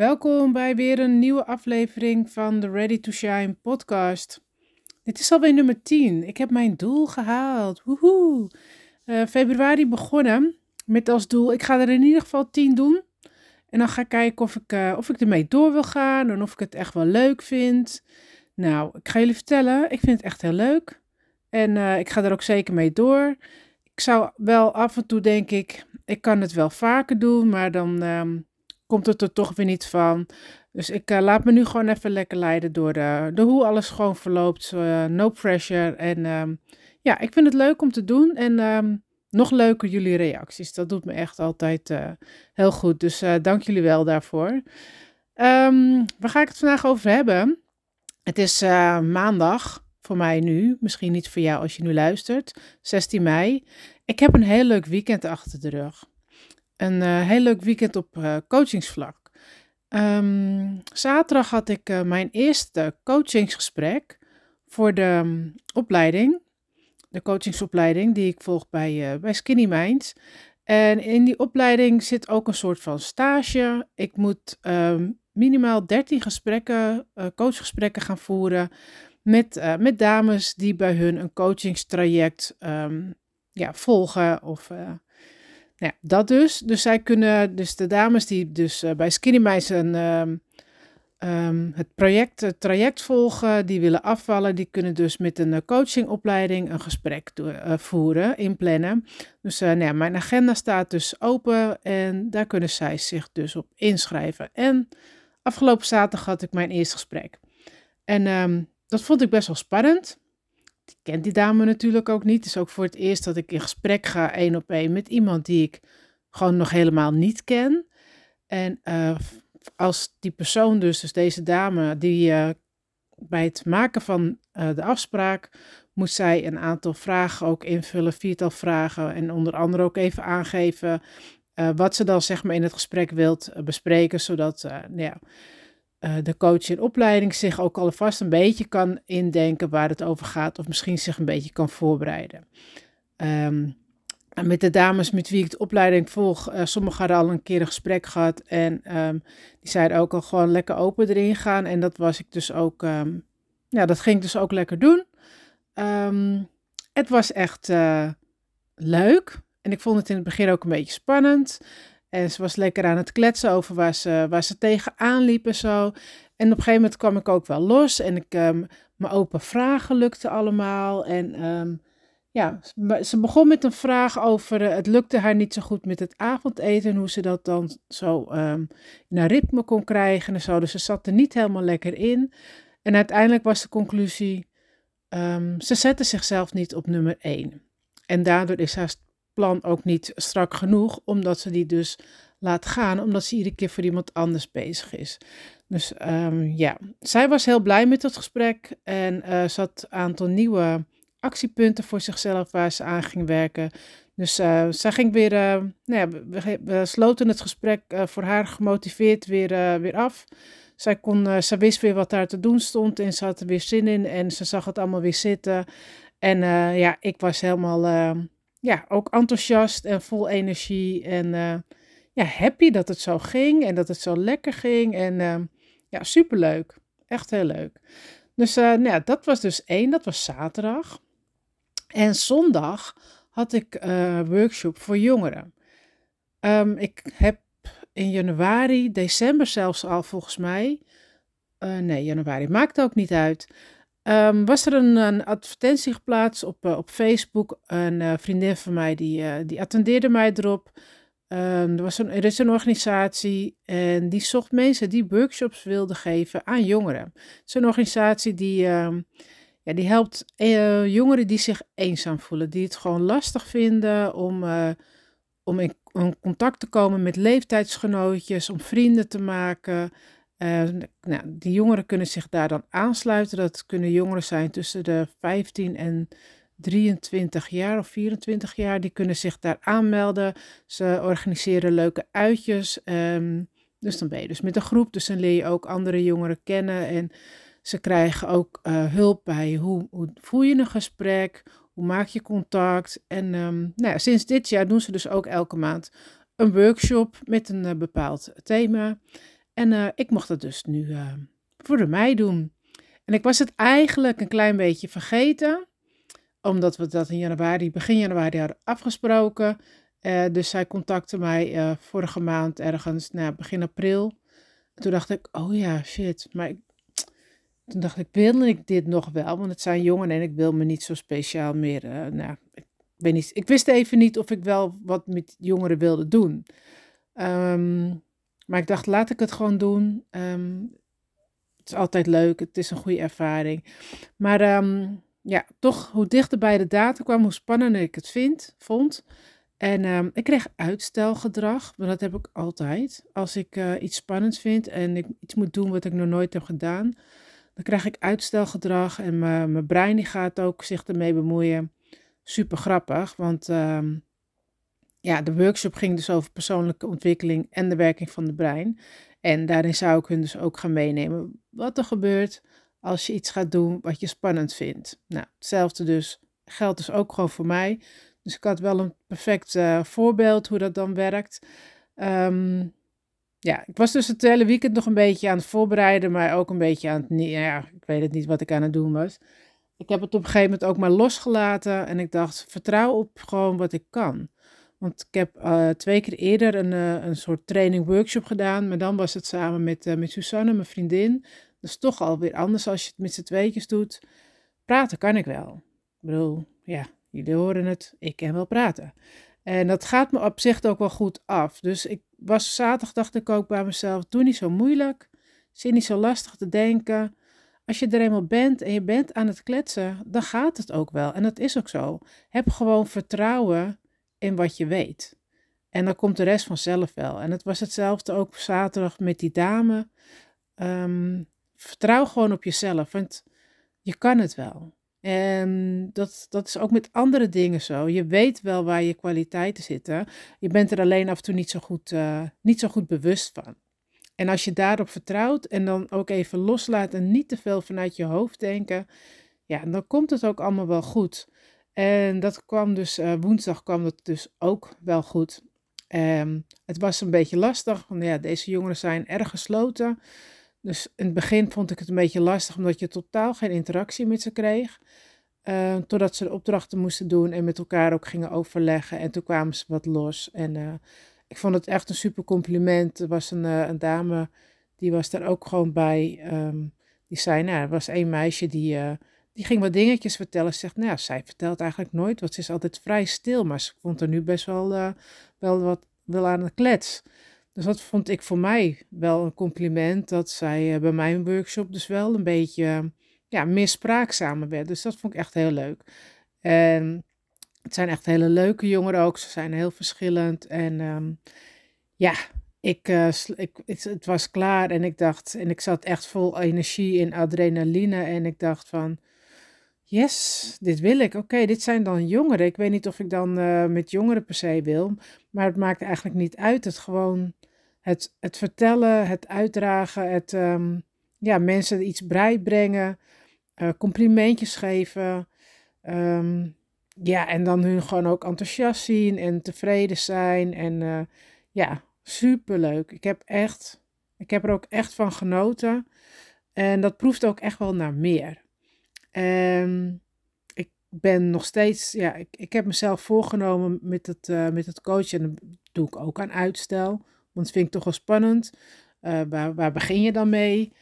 Welkom bij weer een nieuwe aflevering van de Ready to Shine podcast. Dit is alweer nummer 10. Ik heb mijn doel gehaald. Woehoe. Uh, februari begonnen met als doel, ik ga er in ieder geval 10 doen. En dan ga ik kijken of ik, uh, of ik ermee door wil gaan en of ik het echt wel leuk vind. Nou, ik ga jullie vertellen, ik vind het echt heel leuk. En uh, ik ga er ook zeker mee door. Ik zou wel af en toe denk ik, ik kan het wel vaker doen, maar dan um, komt het er toch weer niet van. Dus ik uh, laat me nu gewoon even lekker leiden door de, de hoe alles gewoon verloopt. Uh, no pressure. En um, ja, ik vind het leuk om te doen. En um, nog leuker jullie reacties. Dat doet me echt altijd heel goed. Dus dank jullie wel daarvoor. Um, waar ga ik het vandaag over hebben? Het is maandag voor mij nu. Misschien niet voor jou als je nu luistert. 16 mei. Ik heb een heel leuk weekend achter de rug. Een uh, heel leuk weekend op uh, coachingsvlak. Um, zaterdag had ik uh, mijn eerste coachingsgesprek voor de um, opleiding. De coachingsopleiding die ik volg bij, bij Skinny Minds. En in die opleiding zit ook een soort van stage. Ik moet um, minimaal 13 gesprekken, coachgesprekken gaan voeren met, met dames die bij hun een coachingstraject ja, volgen of nou ja, dat dus. Dus zij kunnen, dus de dames die dus uh, bij Skinny Mice een, um, um, het project, het traject volgen, die willen afvallen, die kunnen dus met een uh, coachingopleiding een gesprek uh, voeren, inplannen. Dus nou ja, mijn agenda staat dus open en daar kunnen zij zich dus op inschrijven. En afgelopen zaterdag had ik mijn eerste gesprek. En um, dat vond ik best wel spannend kent die dame natuurlijk ook niet. Het is ook voor het eerst dat ik in gesprek ga, één op één, met iemand die ik gewoon nog helemaal niet ken. En uh, als die persoon dus, dus deze dame, die uh, bij het maken van uh, de afspraak, moet zij een aantal vragen ook invullen, viertal vragen. En onder andere ook even aangeven wat ze dan zeg maar in het gesprek wilt bespreken, zodat, nou ja uh, de coach in opleiding zich ook alvast een beetje kan indenken waar het over gaat, of misschien zich een beetje kan voorbereiden. Um, met de dames met wie ik de opleiding volg, uh, sommigen hadden al een keer een gesprek gehad en um, die zeiden ook al gewoon lekker open erin gaan. En dat was ik dus ook, um, ja, dat ging ik dus ook lekker doen. het was echt uh, leuk en ik vond het in het begin ook een beetje spannend. En ze was lekker aan het kletsen over waar ze, waar ze tegenaan liep en zo. En op een gegeven moment kwam ik ook wel los en ik, um, mijn open vragen lukte allemaal. En um, ja, ze begon met een vraag over, uh, het lukte haar niet zo goed met het avondeten en hoe ze dat dan zo um, naar ritme kon krijgen en zo. Dus ze zat er niet helemaal lekker in. En uiteindelijk was de conclusie, ze zette zichzelf niet op nummer 1. En daardoor is haar plan ook niet strak genoeg, omdat ze die dus laat gaan, omdat ze iedere keer voor iemand anders bezig is. Dus um, ja, zij was heel blij met het gesprek en uh, ze had een aantal nieuwe actiepunten voor zichzelf waar ze aan ging werken. Dus uh, zij ging weer, uh, nou ja, we, sloten het gesprek voor haar gemotiveerd weer, weer af. Zij, kon, zij wist weer wat daar te doen stond en ze had er weer zin in en ze zag het allemaal weer zitten. En ja, ik was helemaal ja, ook enthousiast en vol energie. En uh, ja, happy dat het zo ging en dat het zo lekker ging. En uh, ja, superleuk. Echt heel leuk. Dus uh, nou ja, dat was dus één, dat was zaterdag. En zondag had ik een workshop voor jongeren. Um, ik heb in januari, december zelfs al volgens mij. nee, januari maakt ook niet uit. Um, was er een, een, advertentie geplaatst op, uh, op Facebook. Een uh, vriendin van mij die, uh, die attendeerde mij erop. Um, er, was een, er is een organisatie en die zocht mensen die workshops wilden geven aan jongeren. Het is een organisatie die, um, ja, die helpt jongeren die zich eenzaam voelen. Die het gewoon lastig vinden om, om in, in contact te komen met leeftijdsgenootjes. Om vrienden te maken. Uh, nou, die jongeren kunnen zich daar dan aansluiten. Dat kunnen jongeren zijn tussen de 15 en 23 jaar of 24 jaar. Die kunnen zich daar aanmelden. Ze organiseren leuke uitjes. Um, dus dan ben je dus met een groep. Dus dan leer je ook andere jongeren kennen. En ze krijgen ook uh, hulp bij hoe, hoe je een gesprek. Hoe maak je contact? En um, nou ja, sinds dit jaar doen ze dus ook elke maand een workshop met een uh, bepaald thema. En eh, ik mocht dat dus nu uh, voor de mei doen. En ik was het eigenlijk een klein beetje vergeten, omdat we dat in januari, begin januari hadden afgesproken. Uh, dus zij contacte mij vorige maand ergens, nou, begin april. En toen dacht ik, oh ja, shit. Maar ik, toen dacht ik, wil ik dit nog wel? Want het zijn jongen en ik wil me niet zo speciaal meer. nou, ik, weet niet, ik wist even niet of ik wel wat met jongeren wilde doen. Um, maar ik dacht, laat ik het gewoon doen. Um, het is altijd leuk, het is een goede ervaring. Maar um, ja, toch, hoe dichter bij de data kwam, hoe spannender ik het vind, vond. En um, ik kreeg uitstelgedrag, maar dat heb ik altijd. Als ik uh, iets spannends vind en ik iets moet doen wat ik nog nooit heb gedaan, dan krijg ik uitstelgedrag en mijn brein die gaat ook zich ermee bemoeien. Super grappig, want ja, de workshop ging dus over persoonlijke ontwikkeling en de werking van de brein. En daarin zou ik hun dus ook gaan meenemen wat er gebeurt als je iets gaat doen wat je spannend vindt. Nou, hetzelfde dus geldt dus ook gewoon voor mij. Dus ik had wel een perfect uh, voorbeeld hoe dat dan werkt. Um, ja, ik was dus het hele weekend nog een beetje aan het voorbereiden, maar ook een beetje aan het, ja, ik weet het niet wat ik aan het doen was. Ik heb het op een gegeven moment ook maar losgelaten en ik dacht, vertrouw op gewoon wat ik kan. Want ik heb uh, twee keer eerder een, uh, een soort training workshop gedaan. Maar dan was het samen met, uh, met Susanne, mijn vriendin. Dat is toch alweer anders als je het met z'n tweetjes doet. Praten kan ik wel. Ik bedoel, ja, jullie horen het. Ik kan wel praten. En dat gaat me op zich ook wel goed af. Dus ik was zaterdag, dacht ik ook bij mezelf, doe niet zo moeilijk. Zit niet zo lastig te denken. Als je er eenmaal bent en je bent aan het kletsen, dan gaat het ook wel. En dat is ook zo. Heb gewoon vertrouwen in wat je weet. En dan komt de rest vanzelf wel. En het was hetzelfde ook zaterdag met die dame. Um, vertrouw gewoon op jezelf, want je kan het wel. En dat, dat is ook met andere dingen zo. Je weet wel waar je kwaliteiten zitten. Je bent er alleen af en toe niet zo goed, uh, niet zo goed bewust van. En als je daarop vertrouwt en dan ook even loslaat en niet te veel vanuit je hoofd denken, ja, dan komt het ook allemaal wel goed. En dat kwam dus, uh, woensdag kwam dat dus ook wel goed. Um, het was een beetje lastig, want ja, deze jongeren zijn erg gesloten. Dus in het begin vond ik het een beetje lastig, omdat je totaal geen interactie met ze kreeg. Uh, totdat ze de opdrachten moesten doen en met elkaar ook gingen overleggen. En toen kwamen ze wat los. En uh, ik vond het echt een super compliment. Er was een, een dame, die was daar ook gewoon bij. Um, die zei, nou, er was één meisje die die ging wat dingetjes vertellen. Ze zegt, nou ja, zij vertelt eigenlijk nooit, want ze is altijd vrij stil. Maar ze vond er nu best wel, uh, wel wat wel aan de klets. Dus dat vond ik voor mij wel een compliment. Dat zij uh, bij mijn workshop dus wel een beetje ja, meer spraakzamer werd. Dus dat vond ik echt heel leuk. En het zijn echt hele leuke jongeren ook. Ze zijn heel verschillend. En um, ja, ik, uh, ik, het, was klaar en ik dacht, en ik zat echt vol energie en adrenaline. En ik dacht van, Yes, dit wil ik. Oké, dit zijn dan jongeren. Ik weet niet of ik dan uh, met jongeren per se wil, maar het maakt eigenlijk niet uit. Het gewoon het, het vertellen, het uitdragen, het um, ja, mensen iets brengen, uh, complimentjes geven. Um, ja, en dan hun gewoon ook enthousiast zien en tevreden zijn. En uh, ja, superleuk. Ik heb echt, ik heb er ook echt van genoten. En dat proeft ook echt wel naar meer. Um, ik ben nog steeds, ja, ik, ik heb mezelf voorgenomen met het, uh, met het coachen. En dat doe ik ook aan uitstel. Want dat vind ik toch wel spannend. Uh, waar, waar begin je dan mee?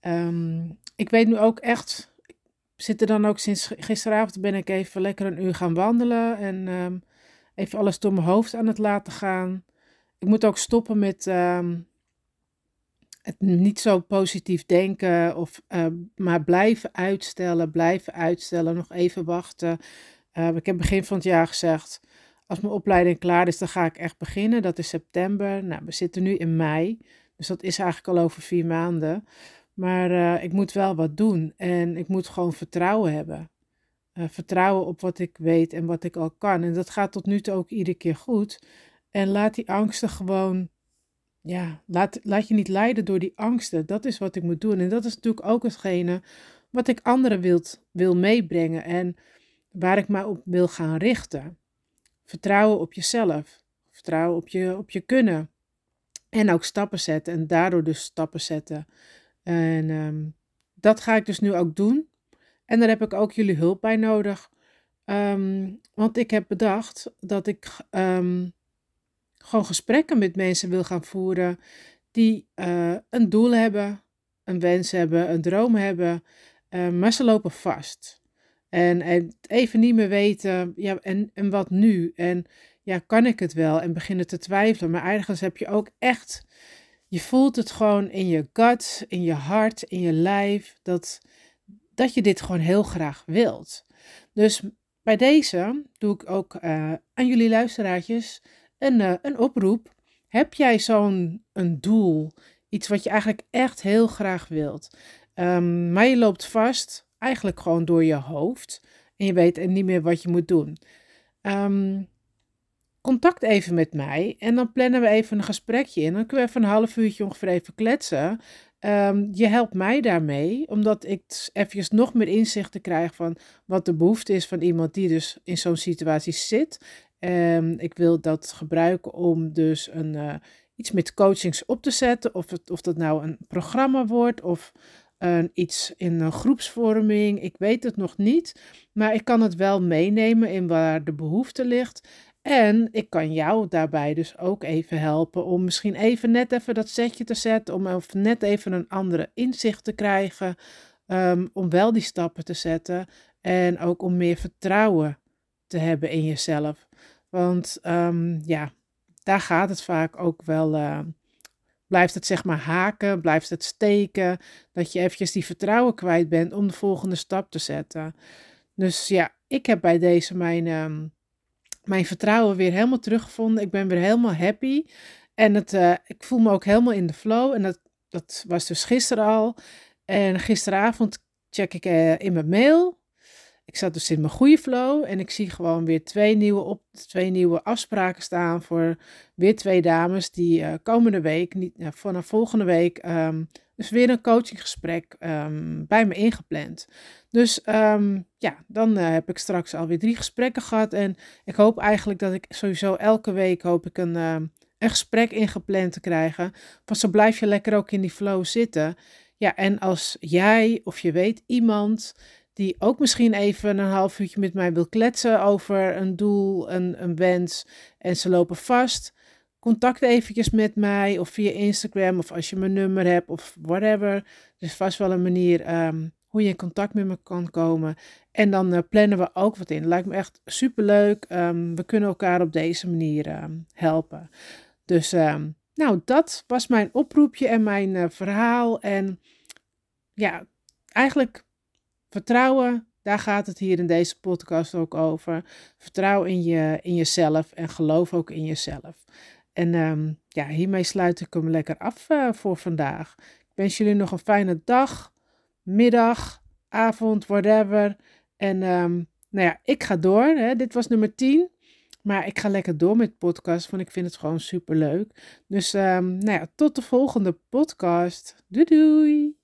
Um, ik weet nu ook echt, ik zit er dan ook sinds gisteravond ben ik even lekker een uur gaan wandelen. En um, even alles door mijn hoofd aan het laten gaan. Ik moet ook stoppen met het niet zo positief denken of uh, maar blijven uitstellen, blijven uitstellen, nog even wachten. Uh, ik heb begin van het jaar gezegd, als mijn opleiding klaar is, dan ga ik echt beginnen. Dat is september. Nou, we zitten nu in mei, dus dat is eigenlijk al over vier maanden. Maar uh, ik moet wel wat doen en ik moet gewoon vertrouwen hebben. vertrouwen op wat ik weet en wat ik al kan. En dat gaat tot nu toe ook iedere keer goed. En laat die angsten gewoon ja, laat, laat je niet leiden door die angsten. Dat is wat ik moet doen. En dat is natuurlijk ook hetgene wat ik anderen wilt, wil meebrengen en waar ik me op wil gaan richten. Vertrouwen op jezelf. Vertrouwen op je, op je kunnen. En ook stappen zetten en daardoor dus stappen zetten. En ehm, dat ga ik dus nu ook doen. En daar heb ik ook jullie hulp bij nodig. Ehm, want ik heb bedacht dat ik um, gewoon gesprekken met mensen wil gaan voeren die uh, een doel hebben, een wens hebben, een droom hebben, uh, maar ze lopen vast. En, en even niet meer weten, ja, en, en wat nu? En ja, kan ik het wel? En beginnen te twijfelen. Maar ergens heb je ook echt, je voelt het gewoon in je gut, in je hart, in je lijf, dat, dat je dit gewoon heel graag wilt. Dus bij deze doe ik ook uh, aan jullie luisteraartjes een, uh, een oproep. Heb jij zo'n een doel, iets wat je eigenlijk echt heel graag wilt, um, maar je loopt vast, eigenlijk gewoon door je hoofd en je weet niet meer wat je moet doen. Um, contact even met mij en dan plannen we even een gesprekje in. Dan kunnen we even een half uurtje ongeveer even kletsen. Um, je helpt mij daarmee, omdat ik even nog meer inzicht te krijg van wat de behoefte is van iemand die dus in zo'n situatie zit. Um, ik wil dat gebruiken om dus een, uh, iets met coachings op te zetten, of, het, of dat nou een programma wordt of iets in een groepsvorming. Ik weet het nog niet, maar ik kan het wel meenemen in waar de behoefte ligt. En ik kan jou daarbij dus ook even helpen om misschien even net even dat setje te zetten, om of net even een andere inzicht te krijgen, um, om wel die stappen te zetten en ook om meer vertrouwen te hebben in jezelf. Want um, ja, daar gaat het vaak ook wel. Uh, blijft het zeg maar haken, blijft het steken, dat je eventjes die vertrouwen kwijt bent om de volgende stap te zetten. Dus ja, ik heb bij deze mijn um, mijn vertrouwen weer helemaal teruggevonden. Ik ben weer helemaal happy. En het, uh, ik voel me ook helemaal in de flow. En dat, dat was dus gisteren al. En gisteravond check ik uh, in mijn mail. Ik zat dus in mijn goede flow. En ik zie gewoon weer twee nieuwe, op, twee nieuwe afspraken staan voor weer twee dames die uh, komende week, niet, vanaf volgende week, um, dus weer een coachinggesprek um, bij me ingepland. Dus um, ja, dan uh, heb ik straks alweer drie gesprekken gehad. En ik hoop eigenlijk dat ik sowieso elke week hoop ik een, een gesprek ingepland te krijgen. Want zo blijf je lekker ook in die flow zitten. Ja, en als jij of je weet iemand die ook misschien even een half uurtje met mij wil kletsen over een doel, een, een wens en ze lopen vast contact eventjes met mij of via Instagram of als je mijn nummer hebt of whatever. Er is vast wel een manier um, hoe je in contact met me kan komen. En dan uh, plannen we ook wat in. Lijkt me echt super leuk. Um, ehm, we kunnen elkaar op deze manier um, helpen. Dus nou, dat was mijn oproepje en mijn uh, verhaal. En ja, eigenlijk vertrouwen, daar gaat het hier in deze podcast ook over. Vertrouw in, je, in jezelf en geloof ook in jezelf. En um, ja, hiermee sluit ik hem lekker af uh, voor vandaag. Ik wens jullie nog een fijne dag, middag, avond, whatever. En um, nou ja, ik ga door. Hè. Dit was nummer 10. Maar ik ga lekker door met podcast, want ik vind het gewoon super leuk. Dus um, nou ja, tot de volgende podcast. Doei doei!